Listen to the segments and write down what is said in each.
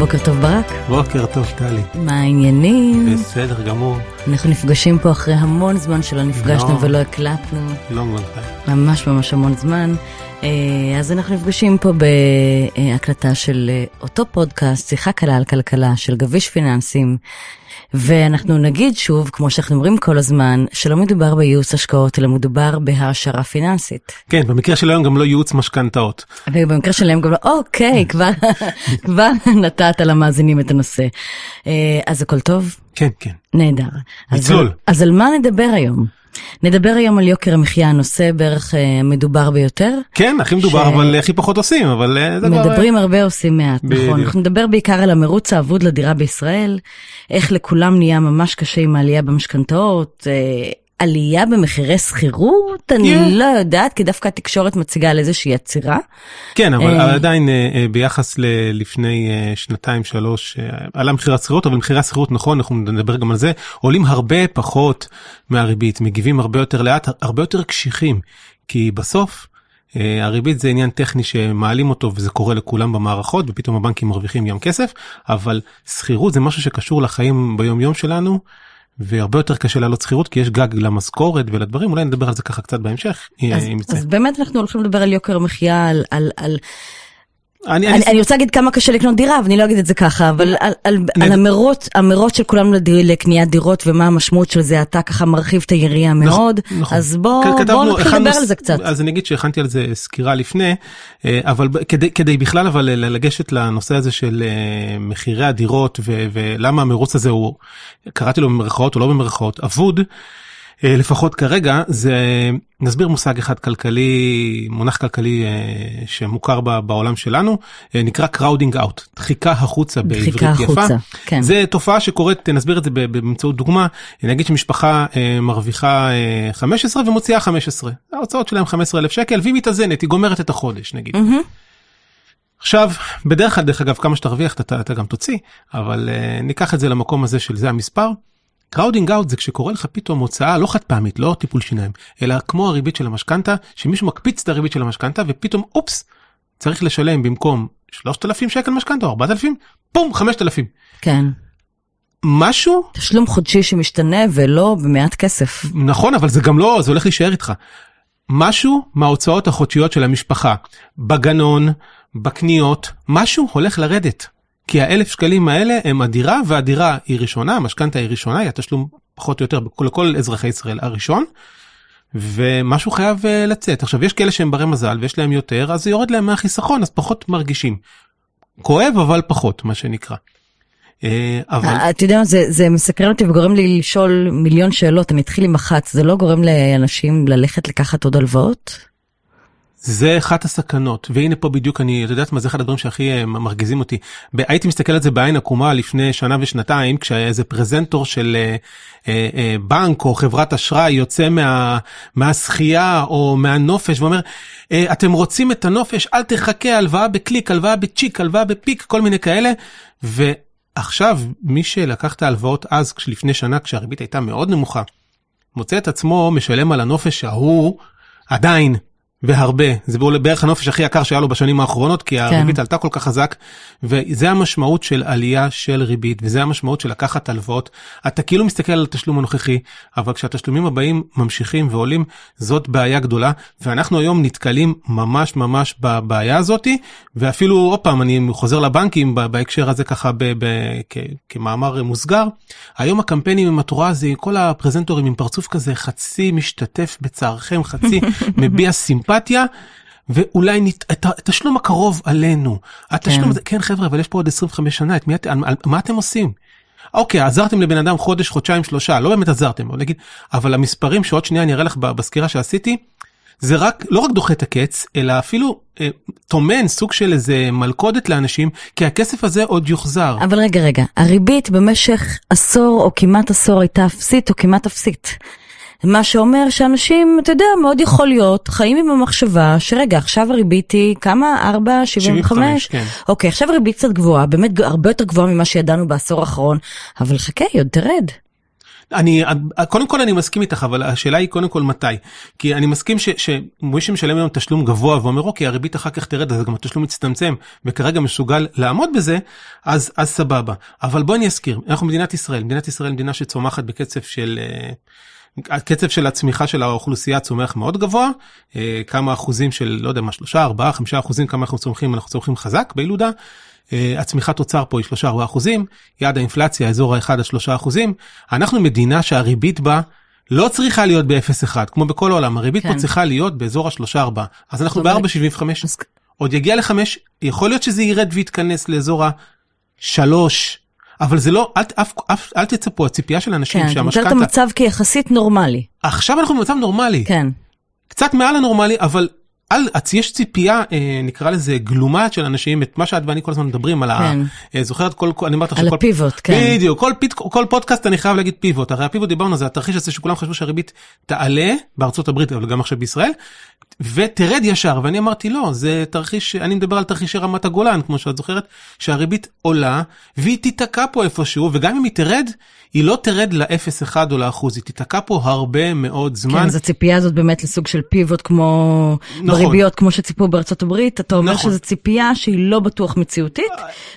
בוקר טוב ברק. בוקר טוב טלי. מה העניינים? בסדר גמור. אנחנו נפגשים פה אחרי המון זמן שלא נפגשנו לא. ולא הקלטנו. לא מבין. ממש ממש המון זמן. אה, אז אנחנו נפגשים פה בהקלטה של אה, אותו פודקאסט, שיחה קלה על כלכלה של גביש פיננסים. ואנחנו נגיד שוב, כמו שאנחנו אומרים כל הזמן, שלא מדובר בייעוץ השקעות, אלא מדובר בהעשרה פיננסית. כן, במקרה של היום גם לא ייעוץ משכנתאות. ובמקרה שלהם גם לא, אוקיי, כבר, כבר נתת למאזינים את הנושא. אה, אז הכל טוב? כן, כן. נהדר. אז נצלול. על- אז על מה נדבר היום? נדבר היום על יוקר המחיה, הנושא בערך אה, המדובר ביותר. כן, הכי מדובר, ש- אבל הכי פחות עושים, אבל אה, זה כבר... מדברים הרבה, עושים מעט, בדיוק. נכון. אנחנו נדבר בעיקר על המרוץ האבוד לדירה בישראל, איך לכולם נהיה ממש קשה עם העלייה במשכנתאות, אה, עלייה במחירי שכירות, אני כן. לא יודעת, כי דווקא התקשורת מציגה על איזושהי עצירה. כן, אבל אה, עדיין אה, אה, ביחס ללפני שנתיים, שלוש, עלה מחיר השכירות, אבל מחירי השכירות, נכון, אנחנו נדבר גם על זה, עולים הרבה פחות מהריבית, מגיבים הרבה יותר לאט, הרבה יותר קשיחים, כי בסוף... אה, הריבית זה עניין טכני שמעלים אותו וזה קורה לכולם במערכות ופתאום הבנקים מרוויחים גם כסף אבל שכירות זה משהו שקשור לחיים ביום יום שלנו והרבה יותר קשה לעלות שכירות כי יש גג למשכורת ולדברים אולי נדבר על זה ככה קצת בהמשך אז. אז באמת אנחנו הולכים לדבר על יוקר המחיה, על, על, על אני, אני, אני רוצה להגיד כמה קשה לקנות דירה, אבל אני לא אגיד את זה ככה, אבל על, על, על המרוץ, המרוץ של כולנו לדיר, לקניית דירות ומה המשמעות של זה, אתה ככה מרחיב את היריעה מאוד, נכון. אז בוא, כ- בוא כתבנו- נתחיל לדבר על זה קצת. אז אני אגיד שהכנתי על זה סקירה לפני, אה, אבל כדי, כדי בכלל אבל לגשת לנושא הזה של אה, מחירי הדירות ולמה המרוץ הזה הוא, קראתי לו במרכאות או לא במרכאות, אבוד. אה, לפחות כרגע זה נסביר מושג אחד כלכלי מונח כלכלי אה, שמוכר בעולם שלנו אה, נקרא crowding out דחיקה החוצה בעברית דחיקה יפה. החוצה, כן. זה תופעה שקורית נסביר את זה באמצעות דוגמה נגיד שמשפחה מרוויחה אה, 15 ומוציאה 15 ההוצאות שלהם 15 אלף שקל והיא מתאזנת היא גומרת את החודש נגיד. מהמם. עכשיו בדרך כלל דרך אגב כמה שתרוויח אתה, אתה גם תוציא אבל uh, ניקח את זה למקום הזה של זה המספר. crowding out זה כשקורה לך פתאום הוצאה לא חד פעמית לא טיפול שיניים אלא כמו הריבית של המשכנתה שמישהו מקפיץ את הריבית של המשכנתה ופתאום אופס צריך לשלם במקום 3,000 שקל משכנתה או 4,000 פום 5,000 כן, משהו תשלום חודשי שמשתנה ולא במעט כסף. נכון אבל זה גם לא זה הולך להישאר איתך. משהו מההוצאות החודשיות של המשפחה בגנון בקניות משהו הולך לרדת. כי האלף שקלים האלה הם הדירה והדירה היא ראשונה המשכנתה היא ראשונה היא התשלום פחות או יותר בכל- לכל אזרחי ישראל הראשון. ומשהו חייב אה, לצאת עכשיו יש כאלה שהם ברי מזל ויש להם יותר אז זה יורד להם מהחיסכון אז פחות מרגישים. כואב אבל פחות מה שנקרא. אה, אבל אה, אתה יודע זה, זה מסקרן אותי וגורם לי לשאול מיליון שאלות, אני אתחיל עם אחת, זה לא גורם לאנשים ללכת לקחת עוד הלוואות? זה אחת הסכנות והנה פה בדיוק אני את יודעת מה זה אחד הדברים שהכי אה, מרגיזים אותי הייתי מסתכל על זה בעין עקומה לפני שנה ושנתיים כשהיה איזה פרזנטור של אה, אה, אה, בנק או חברת אשראי יוצא מה, מהשחייה או מהנופש ואומר אה, אתם רוצים את הנופש אל תחכה הלוואה בקליק הלוואה בצ'יק הלוואה בפיק כל מיני כאלה. ועכשיו מי שלקח את ההלוואות אז לפני שנה כשהריבית הייתה מאוד נמוכה מוצא את עצמו משלם על הנופש ההוא עדיין והרבה. זה בערך הנופש הכי יקר שהיה לו בשנים האחרונות כי הריבית עלתה כל כך חזק וזה המשמעות של עלייה של ריבית וזה המשמעות של לקחת הלוואות. אתה כאילו מסתכל על התשלום הנוכחי אבל כשהתשלומים הבאים ממשיכים ועולים זאת בעיה גדולה ואנחנו היום נתקלים ממש ממש בבעיה הזאתי ואפילו עוד פעם אני חוזר לבנקים בהקשר הזה ככה ב- ב- כ- כמאמר מוסגר. היום הקמפיינים עם התורה הזה כל הפרזנטורים עם פרצוף כזה חצי משתתף בצערכם חצי מביע סימפתיה. ואולי נת... את התשלום הקרוב עלינו. התשלום כן. הזה, כן חבר'ה, אבל יש פה עוד 25 שנה, את מי את... על... מה אתם עושים? אוקיי, עזרתם לבן אדם חודש, חודשיים, שלושה, לא באמת עזרתם, אבל נגיד, אבל המספרים שעוד שנייה אני אראה לך בסקירה שעשיתי, זה רק, לא רק דוחה את הקץ, אלא אפילו אה, טומן סוג של איזה מלכודת לאנשים, כי הכסף הזה עוד יוחזר. אבל רגע, רגע, הריבית במשך עשור או כמעט עשור הייתה אפסית או כמעט אפסית. מה שאומר שאנשים, אתה יודע, מאוד יכול להיות, חיים עם המחשבה שרגע, עכשיו הריבית היא כמה? 4.75? 75, כן. אוקיי, עכשיו הריבית קצת גבוהה, באמת הרבה יותר גבוהה ממה שידענו בעשור האחרון, אבל חכה, היא עוד תרד. אני, קודם כל אני מסכים איתך, אבל השאלה היא קודם כל מתי. כי אני מסכים שמי שמשלם היום תשלום גבוה ואומר, אוקיי, הריבית אחר כך תרד, אז גם התשלום מצטמצם, וכרגע מסוגל לעמוד בזה, אז, אז סבבה. אבל בואי אני אזכיר, אנחנו מדינת ישראל, מדינת ישראל מדינה שצומחת בקצב של... אה, הקצב של הצמיחה של האוכלוסייה צומח מאוד גבוה, אה, כמה אחוזים של, לא יודע מה, שלושה, ארבעה, חמישה אחוזים, כמה אנחנו צומחים, אנחנו צומחים חזק בילודה. אה, הצמיחת תוצר פה היא 3-4 אחוזים, יעד האינפלציה אזור ה-1 עד 3 אחוזים. אנחנו מדינה שהריבית בה לא צריכה להיות ב-0-1, כמו בכל העולם, הריבית כן. פה צריכה להיות באזור ה-3-4. אז אנחנו ב-4.75, אז... עוד יגיע ל-5, יכול להיות שזה ירד ויתכנס לאזור ה-3. אבל זה לא, אל, תצפו, הציפייה של אנשים כן, שהמשכנתה... כן, את המצב כיחסית נורמלי. עכשיו אנחנו במצב נורמלי. כן. קצת מעל הנורמלי, אבל יש ציפייה, אה, נקרא לזה גלומה של אנשים, את מה שאת ואני כל הזמן מדברים על כן. ה... אה, זוכרת כל, אני אומרת לך על הפיבוט, כן. בדיוק, כל, פודקאסט אני חייב להגיד פיבוט, הרי הפיבוט דיברנו על זה, התרחיש הזה שכולם חשבו שהריבית תעלה בארצות הברית, אבל גם עכשיו בישראל, ותרד ישר, ואני אמרתי לא, זה תרחיש, אני מדבר על תרחישי רמת הגולן, כמו שאת זוכרת, שהריבית עולה, והיא תיתקע פה איפשהו, וגם אם היא תרד, היא לא תרד ל-0.1 או לאחוז, היא תיתקע פה הרבה מאוד זמן. כן, אז הציפייה הזאת באמת לסוג של פיבוט כמו נכון. בריביות, כמו שציפו בארצות הברית, אתה אומר נכון. שזו ציפייה שהיא לא בטוח מציאותית,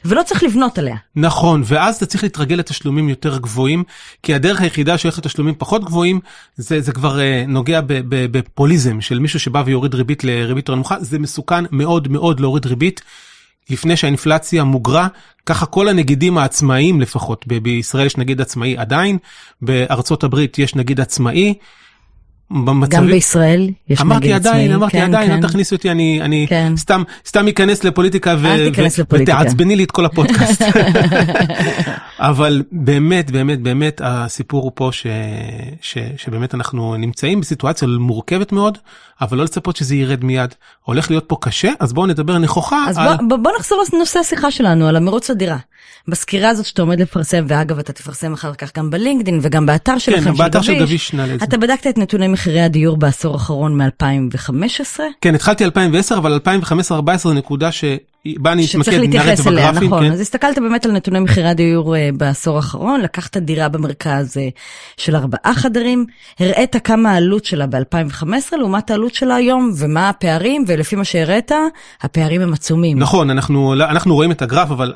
ולא צריך לבנות עליה. נכון, ואז אתה צריך להתרגל לתשלומים יותר גבוהים, כי הדרך היחידה שהולכת לתשלומים פחות גבוהים, זה, זה כבר uh, נוגע בפוליזם של מישהו שבא ויוריד ריבית לריבית נמוכה, זה מסוכן מאוד מאוד להוריד ריבית. לפני שהאינפלציה מוגרה, ככה כל הנגידים העצמאיים לפחות, בישראל יש נגיד עצמאי עדיין, בארצות הברית יש נגיד עצמאי. במצבים... גם בישראל יש. אמרתי עדיין, אמרתי כן, עדיין, כן. אל תכניסי אותי, אני, אני כן. סתם, סתם אכנס לפוליטיקה, ו... ותעצבני לי את כל הפודקאסט. אבל באמת, באמת, באמת, הסיפור הוא פה ש... ש... שבאמת אנחנו נמצאים בסיטואציה מורכבת מאוד, אבל לא לצפות שזה ירד מיד. הולך להיות פה קשה, אז בואו נדבר נכוחה. אז על... בוא, בוא נחזור לנושא השיחה שלנו, על המרוץ לדירה. בסקירה הזאת שאתה עומד לפרסם, ואגב, אתה תפרסם אחר כך גם בלינקדאין וגם באתר שלכם, כן, באתר של גביש. אתה בדקת את נתוני מחירי הדיור בעשור האחרון מ-2015? כן, התחלתי 2010, אבל 2015-2014 זה נקודה שבה אני אתמקד, את זה בגרפים. נכון, כן. אז הסתכלת באמת על נתוני מחירי הדיור uh, בעשור האחרון, לקחת דירה במרכז uh, של ארבעה חדרים, הראית כמה העלות שלה ב-2015 לעומת העלות שלה היום, ומה הפערים, ולפי מה שהראית, הפערים הם עצומים. נכון, אנחנו, אנחנו רואים את הגרף, אבל...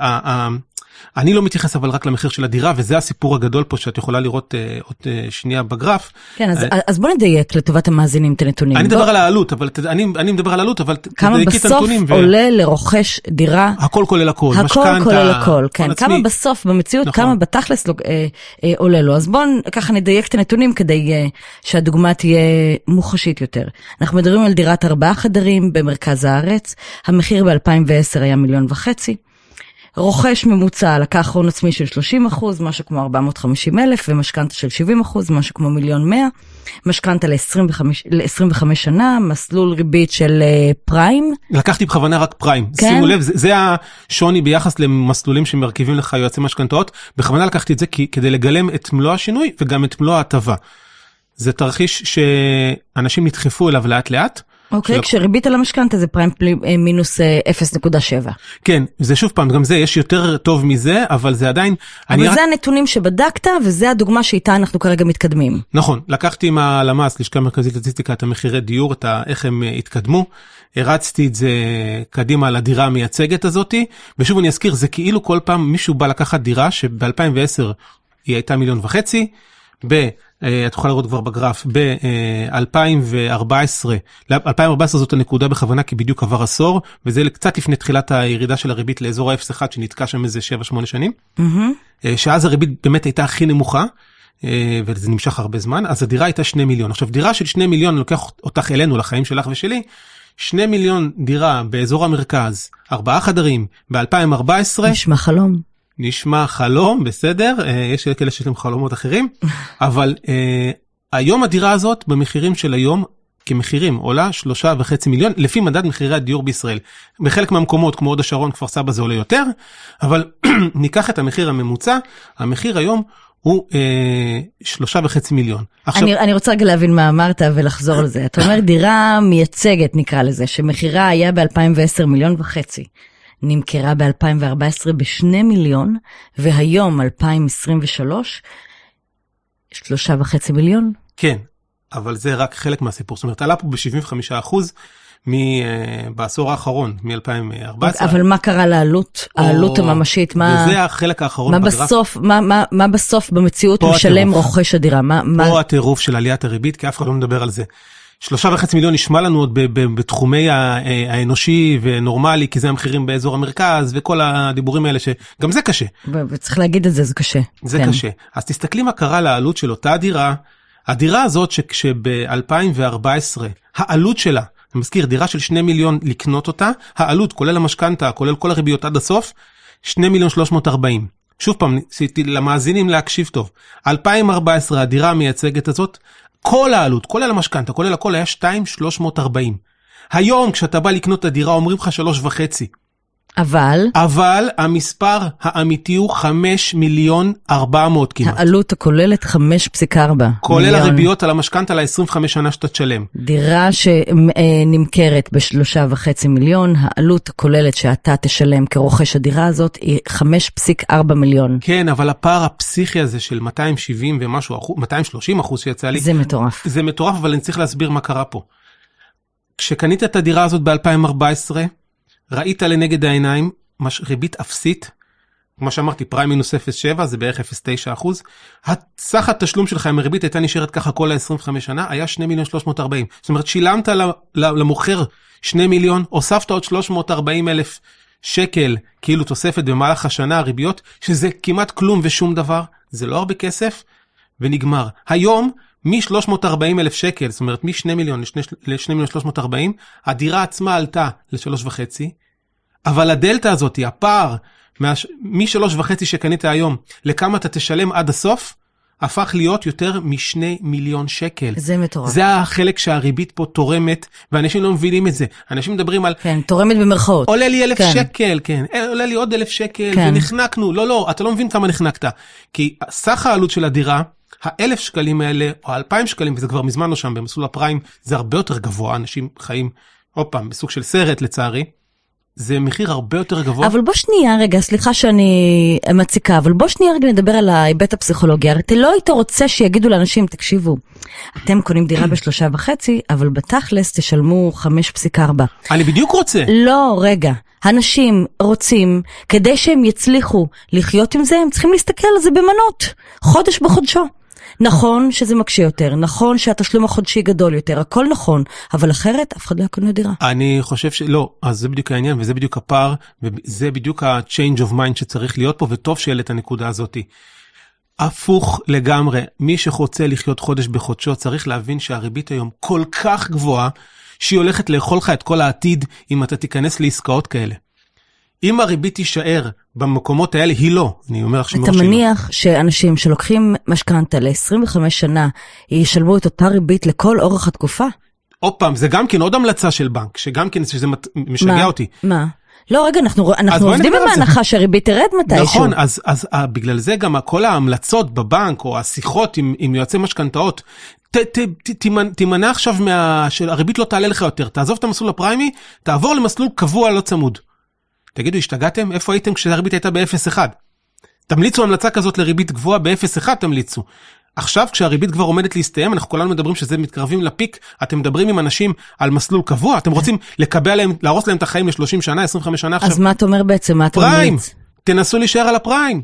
אני לא מתייחס אבל רק למחיר של הדירה וזה הסיפור הגדול פה שאת יכולה לראות אה, עוד אה, שנייה בגרף. כן אז, אה, אז בוא נדייק לטובת המאזינים את הנתונים. אני מדבר בוא... על העלות אבל אני, אני מדבר על העלות אבל תדייקי את הנתונים. כמה בסוף עולה ו... לרוכש דירה? הכל כולל הכל. הכל משכנתה, כולל הכל, כן. כמה עצמי. בסוף במציאות נכון. כמה בתכלס לא, אה, אה, עולה לו אז בוא ככה נדייק את הנתונים כדי אה, שהדוגמה תהיה מוחשית יותר. אנחנו מדברים על דירת ארבעה חדרים במרכז הארץ המחיר ב-2010 היה מיליון וחצי. רוכש ממוצע לקח הון עצמי של 30 אחוז, משהו כמו 450 אלף, ומשכנתה של 70 אחוז, משהו כמו מיליון 100. משכנתה ל-25 שנה, מסלול ריבית של uh, פריים. לקחתי בכוונה רק פריים. כן? שימו לב, זה, זה השוני ביחס למסלולים שמרכיבים לך יועצי משכנתאות. בכוונה לקחתי את זה כי, כדי לגלם את מלוא השינוי וגם את מלוא ההטבה. זה תרחיש שאנשים נדחפו אליו לאט לאט. אוקיי, okay, כשריבית על המשכנתה זה פריים אה, מינוס 0.7. אה, כן, זה שוב פעם, גם זה, יש יותר טוב מזה, אבל זה עדיין... אבל זה רק... הנתונים שבדקת, וזה הדוגמה שאיתה אנחנו כרגע מתקדמים. נכון, לקחתי עם הלמ"ס, לשכה מרכזית לסטטיסטיקה, את המחירי דיור, את ה... איך הם אה, התקדמו. הרצתי את זה קדימה לדירה המייצגת הזאתי, ושוב אני אזכיר, זה כאילו כל פעם מישהו בא לקחת דירה שב-2010 היא הייתה מיליון וחצי, ב... אה, את יכולה לראות כבר בגרף, ב-2014, 2014 זאת הנקודה בכוונה כי בדיוק עבר עשור, וזה קצת לפני תחילת הירידה של הריבית לאזור ה-0.1 שנתקע שם איזה 7-8 שנים, mm-hmm. שאז הריבית באמת הייתה הכי נמוכה. אה, וזה נמשך הרבה זמן, אז הדירה הייתה 2 מיליון. עכשיו דירה של 2 מיליון, לוקח אותך אלינו, לחיים שלך ושלי, 2 מיליון דירה באזור המרכז, 4 חדרים, ב-2014. נשמע חלום. נשמע חלום, בסדר, אה, יש כאלה שיש להם חלומות אחרים, אבל אה, היום הדירה הזאת במחירים של היום, כמחירים, עולה שלושה וחצי מיליון, לפי מדד מחירי הדיור בישראל. בחלק מהמקומות, כמו הוד השרון, כפר סבא זה עולה יותר, אבל ניקח את המחיר הממוצע, המחיר היום הוא אה, שלושה וחצי מיליון. עכשיו... אני, אני רוצה רגע להבין מה אמרת ולחזור לזה. אתה אומר דירה מייצגת נקרא לזה, שמחירה היה ב-2010 מיליון וחצי. נמכרה ב-2014 ב-2 מיליון, והיום, 2023, שלושה וחצי מיליון? כן, אבל זה רק חלק מהסיפור. זאת אומרת, עלה פה ב-75 אחוז בעשור האחרון, מ-2014. אבל מה קרה לעלות, העלות הממשית? מה... וזה החלק האחרון מה בסוף, מה, מה, מה בסוף במציאות משלם רוכש הדירה? מה, פה מה... הטירוף של עליית הריבית, כי אף אחד לא מדבר על זה. שלושה וחצי מיליון נשמע לנו עוד בתחומי האנושי ונורמלי, כי זה המחירים באזור המרכז וכל הדיבורים האלה שגם זה קשה. וצריך להגיד את זה, זה קשה. זה כן. קשה. אז תסתכלי מה קרה לעלות של אותה דירה. הדירה הזאת שב-2014 העלות שלה, אני מזכיר דירה של 2 מיליון לקנות אותה, העלות כולל המשכנתה, כולל כל הריביות עד הסוף, 2 מיליון 340. שוב פעם, למאזינים להקשיב טוב. 2014 הדירה המייצגת הזאת, כל העלות, כולל המשכנתה, כולל הכל היה 2,340. היום כשאתה בא לקנות את הדירה אומרים לך 3.5. אבל? אבל המספר האמיתי הוא 5 מיליון 400 כמעט. העלות הכוללת 5.4 כולל מיליון. הריביות על המשכנתה ל-25 שנה שאתה תשלם. דירה שנמכרת בשלושה וחצי מיליון, העלות הכוללת שאתה תשלם כרוכש הדירה הזאת היא 5.4 מיליון. כן, אבל הפער הפסיכי הזה של 270 ומשהו, אחוז, 230 אחוז שיצא לי, זה מטורף. זה מטורף, אבל אני צריך להסביר מה קרה פה. כשקנית את הדירה הזאת ב-2014, ראית לנגד העיניים מש... ריבית אפסית, כמו שאמרתי, פריים מינוס 0.7 זה בערך 0.9 אחוז. סך התשלום שלך אם הריבית הייתה נשארת ככה כל ה-25 שנה, היה 2 מיליון 340. זאת אומרת, שילמת למוכר 2 מיליון, הוספת עוד 340 אלף שקל, כאילו תוספת במהלך השנה, הריביות, שזה כמעט כלום ושום דבר, זה לא הרבה כסף, ונגמר. היום, מ-340 אלף שקל, זאת אומרת מ-2 מיליון ל-2 מיליון 340, הדירה עצמה עלתה ל-3.5, אבל הדלתא הזאת, הפער מ-3.5 שקנית היום לכמה אתה תשלם עד הסוף, הפך להיות יותר מ-2 מיליון שקל. זה מטורף. זה החלק שהריבית פה תורמת, ואנשים לא מבינים את זה. אנשים מדברים על... כן, תורמת במרכאות. עולה לי אלף כן. שקל, כן. עולה לי עוד אלף שקל, כן. ונחנקנו. לא, לא, אתה לא מבין כמה נחנקת. כי סך העלות של הדירה, האלף שקלים האלה, או האלפיים שקלים, וזה כבר מזמן לא שם, במסלול הפריים, זה הרבה יותר גבוה, אנשים חיים, עוד פעם, בסוג של סרט לצערי. זה מחיר הרבה יותר גבוה. אבל בוא שנייה רגע, סליחה שאני מציקה, אבל בוא שנייה רגע נדבר על ההיבט הפסיכולוגי. הרי אתה לא היית רוצה שיגידו לאנשים, תקשיבו, אתם קונים דירה בשלושה וחצי, אבל בתכלס תשלמו 5.4. אני בדיוק רוצה. לא, רגע. אנשים רוצים, כדי שהם יצליחו לחיות עם זה, הם צריכים להסתכל על זה במנות, חודש בחודשו. נכון שזה מקשה יותר, נכון שהתשלום החודשי גדול יותר, הכל נכון, אבל אחרת אף אחד לא יקנה דירה. אני חושב שלא, אז זה בדיוק העניין וזה בדיוק הפער, וזה בדיוק ה-change of mind שצריך להיות פה, וטוב שיהיה את הנקודה הזאתי. הפוך לגמרי, מי שרוצה לחיות חודש בחודשו צריך להבין שהריבית היום כל כך גבוהה, שהיא הולכת לאכול לך את כל העתיד אם אתה תיכנס לעסקאות כאלה. אם הריבית תישאר במקומות האלה, היא לא. אני אומר לך שמראש אתה מניח. שאנשים שלוקחים משכנתה ל-25 שנה, ישלמו את אותה ריבית לכל אורך התקופה? עוד פעם, זה גם כן עוד המלצה של בנק, שגם כן, שזה משגע מה? אותי. מה? לא, רגע, אנחנו, אנחנו עובדים עם ההנחה שהריבית תרד מתישהו. נכון, אז, אז אז בגלל זה גם כל ההמלצות בבנק, או השיחות עם, עם יועצי משכנתאות, תימנע עכשיו מה... שהריבית לא תעלה לך יותר, תעזוב את המסלול הפריימי, תעבור למסלול קבוע לא צמוד. תגידו, השתגעתם? איפה הייתם כשהריבית הייתה ב-0.1? תמליצו המלצה כזאת לריבית גבוהה ב-0.1 תמליצו. עכשיו כשהריבית כבר עומדת להסתיים, אנחנו כולנו מדברים שזה מתקרבים לפיק, אתם מדברים עם אנשים על מסלול קבוע, אתם רוצים לקבע להם, להרוס להם את החיים ל-30 שנה, 25 שנה עכשיו. אז מה אתה אומר בעצם? מה אתה פריים, תנסו להישאר על הפריים.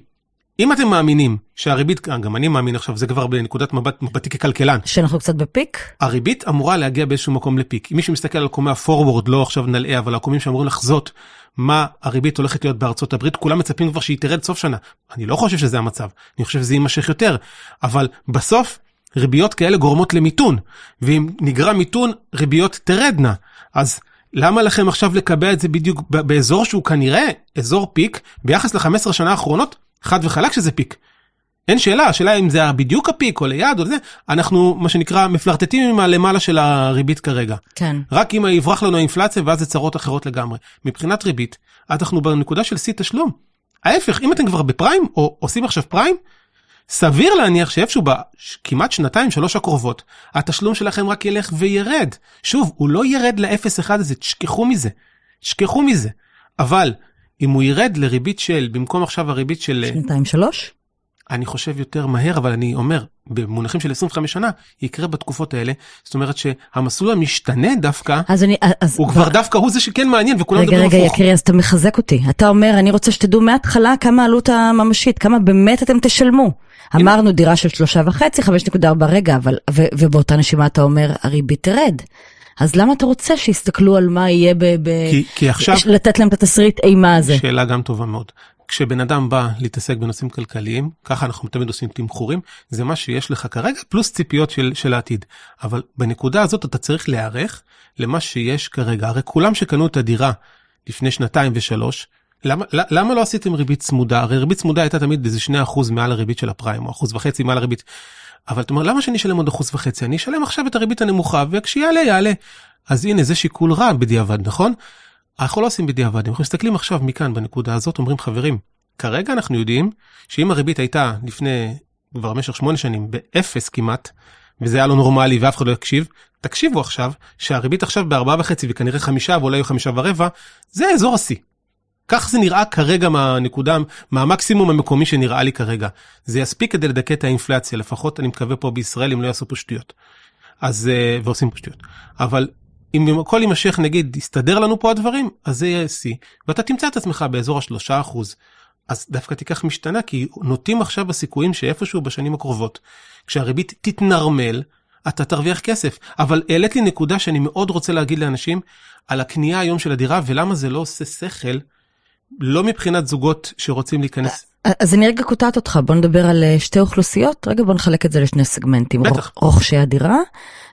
אם אתם מאמינים שהריבית, גם אני מאמין עכשיו, זה כבר בנקודת מבט, מבטי ככלכלן. שאנחנו קצת בפיק? הריבית אמורה להגיע באיזשהו מקום לפיק. אם מישהו מסתכל על קומי הפורוורד, לא עכשיו נלאה, אבל הקומים שאמורים לחזות מה הריבית הולכת להיות בארצות הברית, כולם מצפים כבר שהיא תרד סוף שנה. אני לא חושב שזה המצב, אני חושב שזה יימשך יותר. אבל בסוף, ריביות כאלה גורמות למיתון, ואם נגרע מיתון, ריביות תרדנה. אז למה לכם עכשיו לקבע את זה בדיוק באזור שהוא כנראה אזור פיק, ביחס ל-15 שנה האחרונות? חד וחלק שזה פיק. אין שאלה, השאלה אם זה בדיוק הפיק או ליד או זה, אנחנו מה שנקרא מפלרטטים עם הלמעלה של הריבית כרגע. כן. רק אם יברח לנו האינפלציה ואז זה צרות אחרות לגמרי. מבחינת ריבית, אנחנו בנקודה של שיא תשלום. ההפך, אם אתם כבר בפריים או עושים עכשיו פריים, סביר להניח שאיפשהו בכמעט שנתיים שלוש הקרובות, התשלום שלכם רק ילך וירד. שוב, הוא לא ירד ל-0.1 הזה, תשכחו מזה. תשכחו מזה. אבל אם הוא ירד לריבית של, במקום עכשיו הריבית של... שנתיים שלוש? אני חושב יותר מהר, אבל אני אומר, במונחים של 25 שנה, יקרה בתקופות האלה. זאת אומרת שהמסלול המשתנה דווקא, אז אני, אז... הוא כבר דווקא הוא זה שכן מעניין, וכולם רגע, מדברים רגע, הפוך. יקירי, אז אתה מחזק אותי. אתה אומר, אני רוצה שתדעו מההתחלה כמה העלות הממשית, כמה באמת אתם תשלמו. אמרנו דירה של שלושה וחצי, חמש נקודה ארבע רגע, אבל, ו, ובאותה נשימה אתה אומר, הריבית תרד. אז למה אתה רוצה שיסתכלו על מה יהיה ב... ב... כי, כי עכשיו, לתת להם את התסריט אימה הזה. שאלה גם טובה מאוד. כשבן אדם בא להתעסק בנושאים כלכליים, ככה אנחנו תמיד עושים תמחורים, זה מה שיש לך כרגע, פלוס ציפיות של, של העתיד. אבל בנקודה הזאת אתה צריך להיערך למה שיש כרגע. הרי כולם שקנו את הדירה לפני שנתיים ושלוש, למה, למה לא עשיתם ריבית צמודה? הרי ריבית צמודה הייתה תמיד איזה 2% מעל הריבית של הפריים, או אחוז וחצי מעל הריבית. אבל אתה אומר, למה שאני אשלם עוד אחוז וחצי? אני אשלם עכשיו את הריבית הנמוכה, וכשיעלה, יעלה. אז הנה, זה שיקול רע בדיעבד, נכון? אנחנו לא עושים בדיעבד, אנחנו מסתכלים עכשיו מכאן בנקודה הזאת, אומרים חברים, כרגע אנחנו יודעים שאם הריבית הייתה לפני כבר במשך שמונה שנים באפס כמעט, וזה היה לא נורמלי ואף אחד לא יקשיב, תקשיבו עכשיו שהריבית עכשיו בארבעה וחצי וכנראה חמישה ואולי חמישה ורבע, זה אזור השיא. כך זה נראה כרגע מהנקודה, מהמקסימום המקומי שנראה לי כרגע. זה יספיק כדי לדכא את האינפלציה, לפחות אני מקווה פה בישראל אם לא יעשו פה שטויות. אז, ועושים פה שטויות. אבל אם הכל יימשך נגיד יסתדר לנו פה הדברים אז זה יהיה שיא ואתה תמצא את עצמך באזור השלושה אחוז. אז דווקא תיקח משתנה כי נוטים עכשיו בסיכויים שאיפשהו בשנים הקרובות כשהריבית תתנרמל אתה תרוויח כסף אבל העלית לי נקודה שאני מאוד רוצה להגיד לאנשים על הקנייה היום של הדירה ולמה זה לא עושה שכל. לא מבחינת זוגות שרוצים להיכנס. אז אני רגע קוטעת אותך, בוא נדבר על שתי אוכלוסיות, רגע בוא נחלק את זה לשני סגמנטים, בטח. רוכשי הדירה,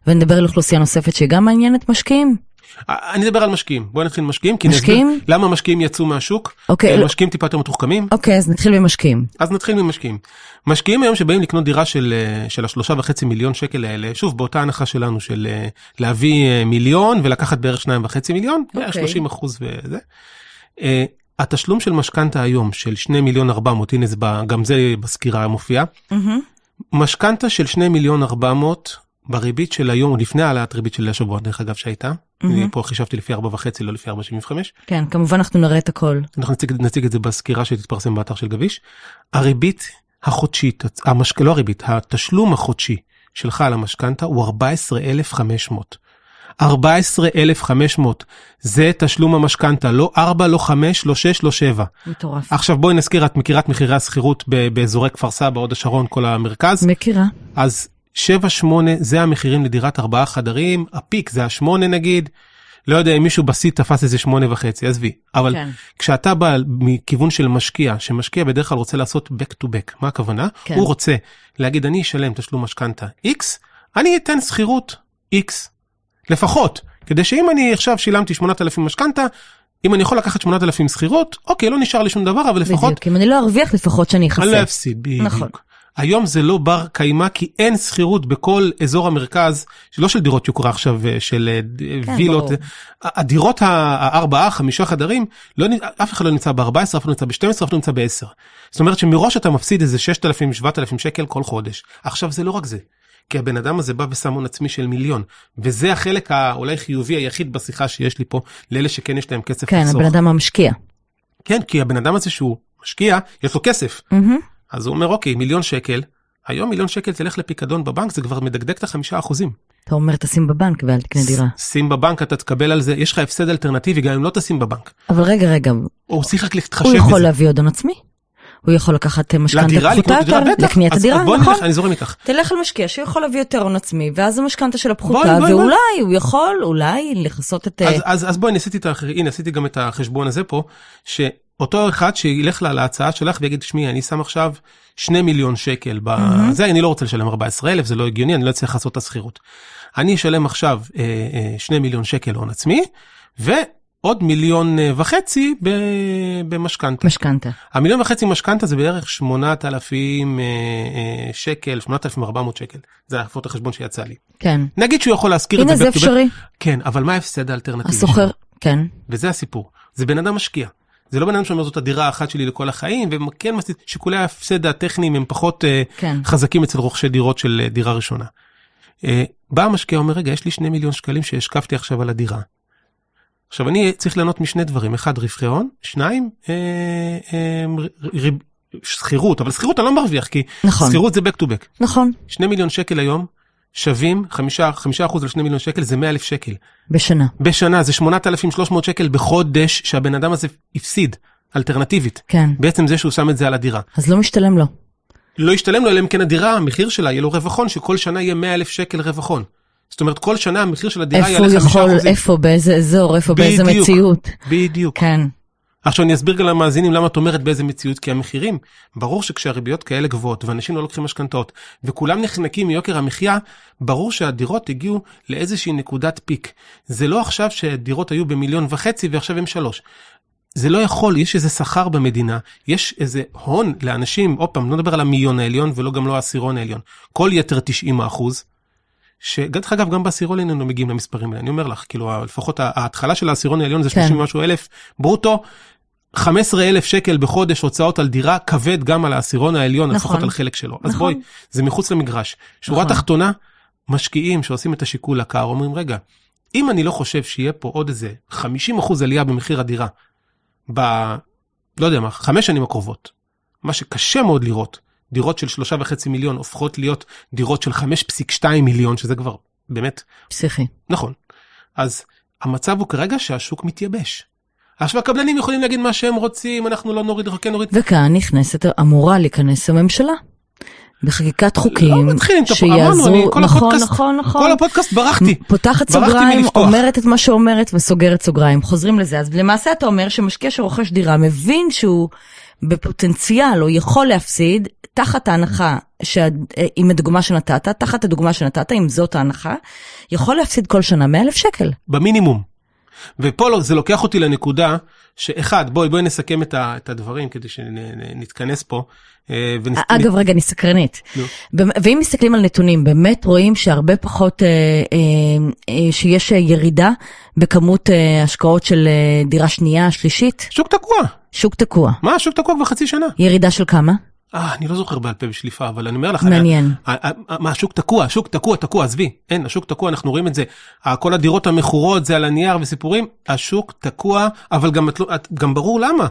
ונדבר על אוכלוסייה נוספת שהיא גם מעניינת משקיעים. אני אדבר על משקיעים, בואי נתחיל משקיעים, כי משקיעים? נסביר למה משקיעים יצאו מהשוק, אוקיי, הם לא- משקיעים טיפה יותר מתוחכמים, אוקיי, אז נתחיל במשקיעים. אז נתחיל ממשקיעים. משקיעים היום שבאים לקנות דירה של, אה, של השלושה וחצי מיליון שקל האלה, שוב באותה הנחה שלנו של אה, להביא אה, מיליון ולקחת בערך שניים וחצי מיליון, אוקיי. 30 אחוז וזה. התשלום של משכנתה היום של 2 מיליון 400, הנה זה גם זה בסקירה מופיע, מהמם. משכנתה של 2 מיליון 400 בריבית של היום, לפני העלאת ריבית של השבוע דרך אגב שהייתה, אני פה חישבתי לפי 4.5 לא לפי 4.75, כן, כמובן אנחנו נראה את הכל. אנחנו נציג, נציג את זה בסקירה שתתפרסם באתר של גביש. הריבית החודשית, המשק... לא הריבית, התשלום החודשי שלך על המשכנתה הוא 14,500. 14,500 זה תשלום המשכנתה, לא 4, לא 5, לא 6, לא 7. מטורף. עכשיו בואי נזכיר, את מכירה את מחירי השכירות באזורי כפר סבא, הוד השרון, כל המרכז, מכירה. אז 7, 8 זה המחירים לדירת ארבעה חדרים, הפיק זה השמונה נגיד, לא יודע אם מישהו בשיא תפס איזה שמונה וחצי, עזבי, אבל כן. כשאתה בא מכיוון של משקיע, שמשקיע בדרך כלל רוצה לעשות back to back, מה הכוונה? כן. הוא רוצה להגיד אני אשלם תשלום משכנתה X, אני אתן שכירות X, לפחות, כדי שאם אני עכשיו שילמתי 8,000 משכנתה, אם אני יכול לקחת 8,000 שכירות, אוקיי, לא נשאר לי שום דבר, אבל לפחות בדיוק, אם אני לא ארוויח לפחות שאני אני לא. אפסיד, בדיוק. נכון. היום זה לא בר קיימא כי אין שכירות בכל אזור המרכז, לא של דירות יוקרה עכשיו, אה, של אה, ד- כן, וילות. ברור. הדירות הארבעה, חמישה חדרים, לא, אף אחד לא נמצא ב-14, אף אחד לא נמצא ב-12, אף אחד לא נמצא ב-10. זאת אומרת שמראש אתה מפסיד איזה 6,000, 7,000 שקל כל חודש. עכשיו זה לא רק זה. כי הבן אדם הזה בא ושם הון עצמי של מיליון, וזה החלק האולי חיובי היחיד בשיחה שיש לי פה, לאלה שכן יש להם כסף כן, הבן אדם המשקיע. כן, כי הבן אדם הזה שהוא משקיע, יש לו כסף. מהמם. אז הוא אומר אוקיי מיליון שקל היום מיליון שקל תלך לפיקדון בבנק זה כבר מדגדג את החמישה אחוזים. אתה אומר תשים בבנק ואל תקנה דירה. שים בבנק אתה תקבל על זה יש לך הפסד אלטרנטיבי גם אם לא תשים בבנק. אבל רגע, רגע, הוא צריך רק להתחשב הוא יכול בזה. להביא עוד הון עצמי? הוא יכול לקחת משכנתה לדירה פחותה יותר בטח. לקניית הדירה, נכון? אני זורם איתך. תלך על משקיע שיכול להביא יותר הון עצמי, ואז המשכנתה שלו פחותה, ואולי הוא יכול, אולי, לכסות את... אז, אז, אז בואי, אני עשיתי את האחר, הנה עשיתי גם את החשבון הזה פה, שאותו אחד שילך לה להצעה שלך ויגיד, שמי, אני שם עכשיו שני מיליון שקל בזה, אני לא רוצה לשלם 14 אלף, זה לא הגיוני, אני לא אצליח לעשות את השכירות. אני אשלם עכשיו אה, אה, שני מיליון שקל הון עצמי, ועוד מיליון אה, וחצי במשכנתה. משכנתה. המיליון וחצי משכנתה זה בערך 8,000 אה, אה, שקל, 8,400 שקל. זה לפחות החשבון שיצא לי. כן. נגיד שהוא יכול להשכיר את הנה זה. זה to back. אפשרי. כן, אבל מה ההפסד האלטרנטיבי? הסוחר? כן. וזה הסיפור. זה בן אדם משקיע. זה לא בן אדם שאומר זאת הדירה האחת שלי לכל החיים, וכן מסתיר, שיקולי ההפסד הטכניים הם פחות כן. חזקים אצל רוכשי דירות של דירה ראשונה. בא המשקיע אומר, רגע, יש לי שני מיליון שקלים שהשקפתי עכשיו על הדירה. עכשיו אני צריך ליהנות משני דברים, אחד רווחי הון, שניים אה, אה, שכירות, אבל שכירות אני לא מרוויח, כי נכון. שכירות זה back to back. נכון, שני מיליון שקל היום שווים, חמישה, חמישה אחוז על שני מיליון שקל זה מאה אלף שקל. בשנה. בשנה זה 8,300 שקל בחודש שהבן אדם הזה הפסיד, אלטרנטיבית. כן. בעצם זה שהוא שם את זה על הדירה. אז לא משתלם לו. לא ישתלם לו אלא אם כן הדירה, המחיר שלה יהיה לו רווחון, שכל שנה יהיה 100 אלף שקל רווחון. זאת אומרת, כל שנה המחיר של הדירה איפה הוא יעלה 5 יכול, אחוזים. איפה, באיזה אזור, איפה, באיזה. מציאות. בדיוק. כן. עכשיו אני אסביר גם למאזינים למה את אומרת באיזה מציאות, כי המחירים, ברור שכשהריביות כאלה גבוהות ואנשים לא לוקחים משכנתאות וכולם נחנקים מיוקר המחיה, ברור שהדירות הגיעו לאיזושהי נקודת פיק. זה לא עכשיו שדירות היו במיליון וחצי ועכשיו הם שלוש. זה לא יכול, יש איזה שכר במדינה, יש איזה הון לאנשים, עוד פעם, לא נדבר על המיליון העליון ולא גם לא העשירון העליון. כל יתר 90 אחוז, שדרך אגב גם בעשירון העליון לא מגיעים למספרים האלה, אני אומר לך, כאילו לפחות ההתחלה של העשירון העליון זה כן. 30 ומשהו אלף ברוטו, 15 אלף שקל בחודש הוצאות על דירה כבד גם על העשירון העליון, נכון. לפחות על חלק שלו. אז נכון. בואי, זה מחוץ למגרש. שורה נכון. תחתונה, משקיעים שעושים את השיקול הקר אומרים, רגע, אם אני לא חושב שיהיה פה עוד איזה 50 אחוז עלייה במחיר הדירה, ב... לא יודע מה, חמש שנים הקרובות, מה שקשה מאוד לראות, דירות של שלושה וחצי מיליון הופכות להיות דירות של 5.2 מיליון, שזה כבר באמת פסיכי. נכון. אז המצב הוא כרגע שהשוק מתייבש. עכשיו הקבלנים יכולים להגיד מה שהם רוצים, אנחנו לא נוריד, כן נוריד. וכאן נכנסת, אמורה להיכנס הממשלה. בחקיקת חוקים לא מתחילים אמרנו, שיעזרו, אני כל נכון, הפודקאסט- נכון, נכון. כל הפודקאסט ברחתי. פותחת ברחתי סוגריים. אומרת את מה שאומרת וסוגרת סוגריים, חוזרים לזה. אז למעשה אתה אומר שמשקיע שרוכש דירה מבין שהוא בפוטנציאל, או יכול להפסיד, תחת ההנחה, שה- עם הדוגמה שנתת, תחת הדוגמה שנתת, אם זאת ההנחה, יכול להפסיד כל שנה 100 אלף שקל. במינימום. ופה זה לוקח אותי לנקודה שאחד, בואי בואי נסכם את, ה, את הדברים כדי שנתכנס פה. אה, ונס... אגב, רגע, אני סקרנית. נו. ואם מסתכלים על נתונים, באמת רואים שהרבה פחות, אה, אה, שיש ירידה בכמות השקעות של דירה שנייה, שלישית, שוק תקוע. שוק תקוע. מה, שוק תקוע כבר חצי שנה. ירידה של כמה? אה, אני לא זוכר בעל פה בשליפה, אבל אני אומר לך, מעניין. מה, השוק תקוע, השוק תקוע, תקוע, עזבי, אין, השוק תקוע, אנחנו רואים את זה. כל הדירות המכורות זה על הנייר וסיפורים, השוק תקוע, אבל גם, את לא- את- גם ברור למה.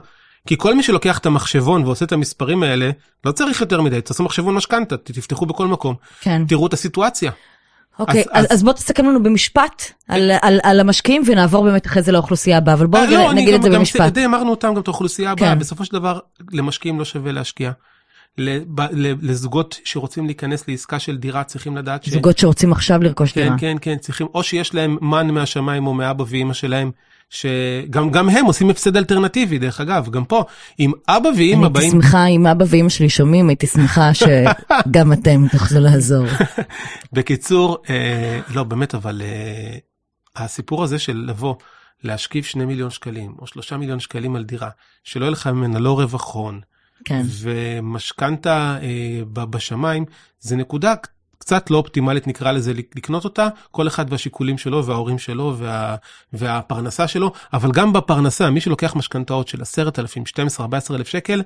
כי כל מי שלוקח את המחשבון ועושה את המספרים האלה, לא צריך יותר מדי, תעשו מחשבון משכנתה, תפתחו בכל מקום, כן. תראו את הסיטואציה. אוקיי, אז- אז, אז בוא תסכם לנו במשפט על, על, על המשקיעים ונעבור באמת אחרי זה לאוכלוסייה הבאה, אבל בוא אה, לא, נגיד את גם- זה גם במשפט. די אמרנו אותם, גם את האוכלוסייה הבאה, כן. בסופו של דבר, למשקיעים לא שווה להשקיע. לזוגות שרוצים להיכנס לעסקה של דירה צריכים לדעת ש... זוגות שרוצים עכשיו לרכוש כן, דירה. כן, כן, צריכים, או שיש להם מן מהשמיים או מאבא ואימא שלהם, שגם גם הם עושים הפסד אלטרנטיבי, דרך אגב, גם פה, אם אבא ואימא אני הייתי באים, שמחה אם אבא ואמא שלי שומעים, הייתי שמחה שגם אתם תוכלו לעזור. בקיצור, אה, לא, באמת, אבל אה, הסיפור הזה של לבוא, להשכיב שני מיליון שקלים, או שלושה מיליון שקלים על דירה, שלא יהיה לך ממנה לא רווח הון, כן. ומשכנתה אה, בשמיים, זה נקודה קצת לא אופטימלית נקרא לזה לקנות אותה, כל אחד והשיקולים שלו וההורים שלו וה, והפרנסה שלו, אבל גם בפרנסה, מי שלוקח משכנתאות של 10,000, 12, 14 אלף שקל,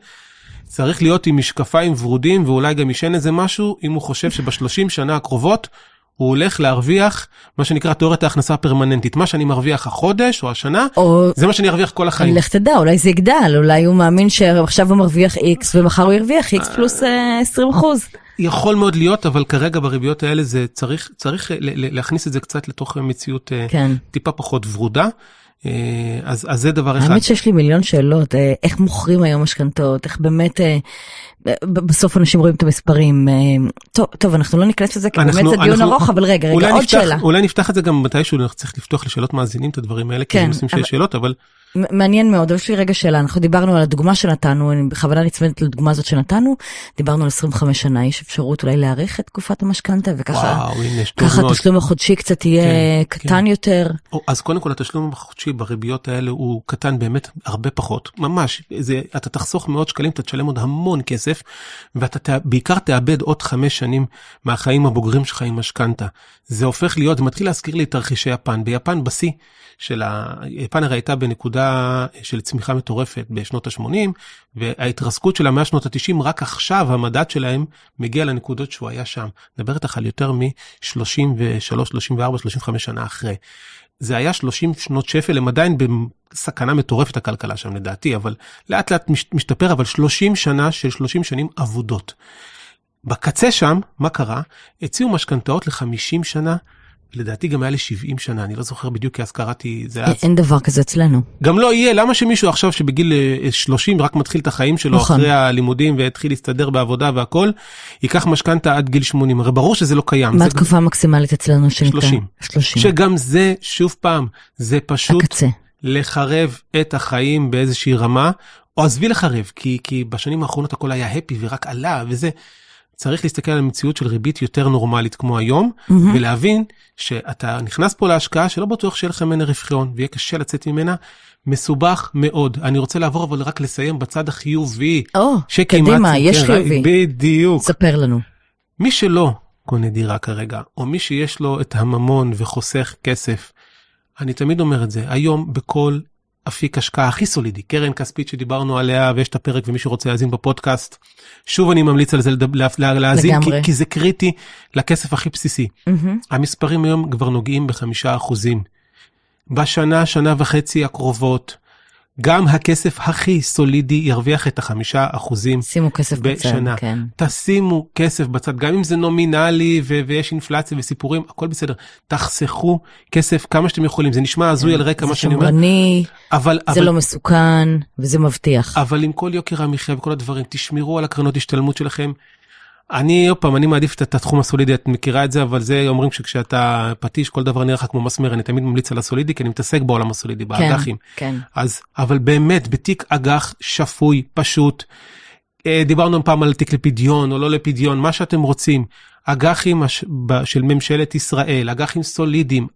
צריך להיות עם משקפיים ורודים ואולי גם ישן איזה משהו, אם הוא חושב שבשלושים שנה הקרובות הוא הולך להרוויח מה שנקרא תיאוריית ההכנסה הפרמננטית, מה שאני מרוויח החודש או השנה, או זה מה שאני ארוויח כל החיים. לך תדע, אולי זה יגדל, אולי הוא מאמין שעכשיו הוא מרוויח X ומחר הוא ירוויח X פלוס אה, 20 אחוז. יכול מאוד להיות, אבל כרגע בריביות האלה זה צריך, צריך להכניס את זה קצת לתוך מציאות אה, כן. טיפה פחות ורודה. אה, אז, אז זה דבר אחד. האמת שיש לי מיליון שאלות, אה, איך מוכרים היום משכנתאות, איך באמת, אה, בסוף אנשים רואים את המספרים. טוב, טוב, אנחנו לא ניכנס לזה, כי באמת אנחנו- זה דיון אנחנו- ארוך, אבל רגע, רגע, עוד שאלה. אולי נפתח את זה גם מתישהו, אנחנו צריך לפתוח לשאלות מאזינים את הדברים האלה, כי כן, זה נושאים אבל- שיש שאלות, אבל מעניין מאוד, אבל יש לי רגע שאלה, אנחנו דיברנו על הדוגמה שנתנו, אני בכוונה נצמדת לדוגמה הזאת שנתנו, דיברנו על 25 שנה, יש אפשרות אולי להאריך את תקופת המשכנתה, וככה. התשלום החודשי קצת יהיה כן, קטן יותר. או, אז קודם כל התשלום החודשי בריביות האלה הוא קטן באמת הרבה פחות, ממש, זה, אתה תחסוך מאות שקלים, אתה תשלם עוד המון כסף, ואתה תה, בעיקר תאבד עוד חמש שנים מהחיים הבוגרים שלך עם משכנתה. זה הופך להיות, זה מתחיל להזכיר לי את תרחישי יפן. ביפן בשיא של ה... יפן הרי הייתה בנקודה של צמיחה מטורפת בשנות ה-80, וההתרסקות שלה מאז שנות ה-90, רק עכשיו המדד שלהם מגיע לנקודות שהוא היה שם. מדבר איתך על יותר מ-33, 34, 35 שנה אחרי. זה היה 30 שנות שפל, הם עדיין בסכנה מטורפת הכלכלה שם לדעתי, אבל לאט לאט משתפר, אבל 30 שנה של 30 שנים אבודות. בקצה שם, מה קרה? הציעו משכנתאות ל-50 שנה, לדעתי גם היה ל-70 שנה, אני לא זוכר בדיוק, כי אז קראתי, זה אז... אין דבר כזה אצלנו. גם לא יהיה, למה שמישהו עכשיו שבגיל 30 רק מתחיל את החיים שלו נכון. אחרי הלימודים והתחיל להסתדר בעבודה והכל, ייקח משכנתה עד גיל 80, הרי ברור שזה לא קיים. מה התקופה המקסימלית אצלנו שניתן? 30. 30. שגם זה, שוב פעם, זה פשוט... הקצה. לחרב את החיים באיזושהי רמה, או עזבי לחרב, כי, כי בשנים האחרונות הכל היה הפי ורק עלה וזה. צריך להסתכל על המציאות של ריבית יותר נורמלית כמו היום, mm-hmm. ולהבין שאתה נכנס פה להשקעה שלא בטוח שיהיה לך ממנה רווחיות ויהיה קשה לצאת ממנה. מסובך מאוד. אני רוצה לעבור אבל רק לסיים בצד החיובי. או, oh, קדימה, יש כן, חיובי. בדיוק. ספר לנו. מי שלא קונה דירה כרגע, או מי שיש לו את הממון וחוסך כסף, אני תמיד אומר את זה, היום בכל אפיק השקעה הכי סולידי, קרן כספית שדיברנו עליה ויש את הפרק ומי שרוצה להאזין בפודקאסט, שוב אני ממליץ על זה להאזין, כי, כי זה קריטי לכסף הכי בסיסי. Mm-hmm. המספרים היום כבר נוגעים בחמישה אחוזים. בשנה, שנה וחצי הקרובות, גם הכסף הכי סולידי ירוויח את החמישה אחוזים שימו כסף בשנה. בצד, כן. תשימו כסף בצד, גם אם זה נומינלי ו- ויש אינפלציה וסיפורים, הכל בסדר. תחסכו כסף כמה שאתם יכולים. זה נשמע הזוי כן, על רקע מה שאני אומר. זה שמרני, זה אבל, לא מסוכן וזה מבטיח. אבל עם כל יוקר המחיה וכל הדברים, תשמרו על הקרנות השתלמות שלכם. אני, עוד פעם, אני מעדיף את התחום הסולידי, את מכירה את זה, אבל זה אומרים שכשאתה פטיש, כל דבר נראה לך כמו מסמר, אני תמיד ממליץ על הסולידי, כי אני מתעסק בעולם הסולידי, באג"חים. כן, כן. אז, אבל באמת, בתיק אג"ח שפוי, פשוט, אה, דיברנו פעם על תיק לפדיון או לא לפדיון, מה שאתם רוצים, אג"חים של ממשלת ישראל, אג"חים סולידיים,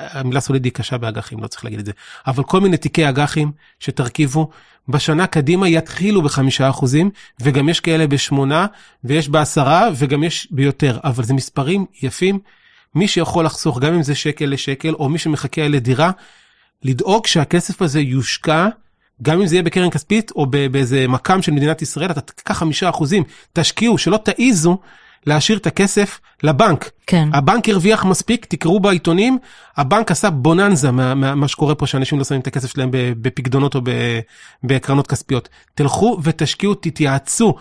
המילה סולידי קשה באג"חים, לא צריך להגיד את זה, אבל כל מיני תיקי אג"חים שתרכיבו, בשנה קדימה יתחילו בחמישה אחוזים, וגם יש כאלה בשמונה, ויש בעשרה, וגם יש ביותר, אבל זה מספרים יפים. מי שיכול לחסוך, גם אם זה שקל לשקל, או מי שמחכה לדירה, לדאוג שהכסף הזה יושקע, גם אם זה יהיה בקרן כספית, או באיזה מקם של מדינת ישראל, אתה תיקח חמישה אחוזים, תשקיעו, שלא תעיזו להשאיר את הכסף לבנק. כן. הבנק הרוויח מספיק, תקראו בעיתונים, הבנק עשה בוננזה מה, מה, מה שקורה פה, שאנשים לא שמים את הכסף שלהם בפקדונות או בקרנות כספיות. תלכו ותשקיעו, תתייעצו.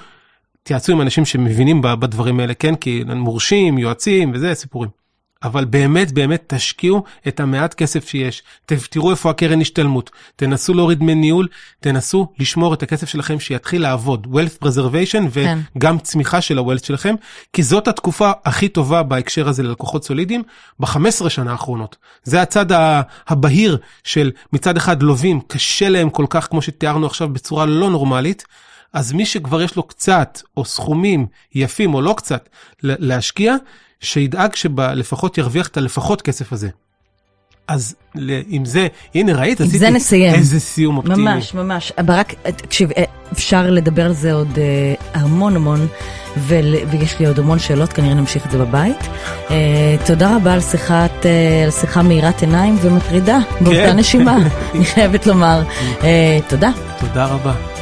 תייעצו עם אנשים שמבינים בדברים האלה, כן? כי מורשים, יועצים וזה, סיפורים. אבל באמת באמת תשקיעו את המעט כסף שיש. תראו איפה הקרן השתלמות, תנסו להוריד דמי ניהול, תנסו לשמור את הכסף שלכם שיתחיל לעבוד, wealth preservation כן. וגם צמיחה של ה-wealth שלכם, כי זאת התקופה הכי טובה בהקשר הזה ללקוחות סולידיים ב-15 שנה האחרונות. זה הצד הבהיר של מצד אחד לווים, קשה להם כל כך כמו שתיארנו עכשיו בצורה לא נורמלית. אז מי שכבר יש לו קצת, או סכומים יפים או לא קצת, להשקיע, שידאג שלפחות ירוויח את הלפחות כסף הזה. אז עם זה, הנה ראית, עשיתי זה נסיים. איזה סיום אופטימי. ממש, ממש. ברק, תקשיב, אה, אפשר לדבר על זה עוד אה, המון המון, ויש לי עוד המון שאלות, כנראה נמשיך את זה בבית. אה, תודה רבה על שיחת, על שיחה מאירת עיניים ומטרידה, באותה כן. נשימה, אני חייבת לומר. תודה. תודה רבה.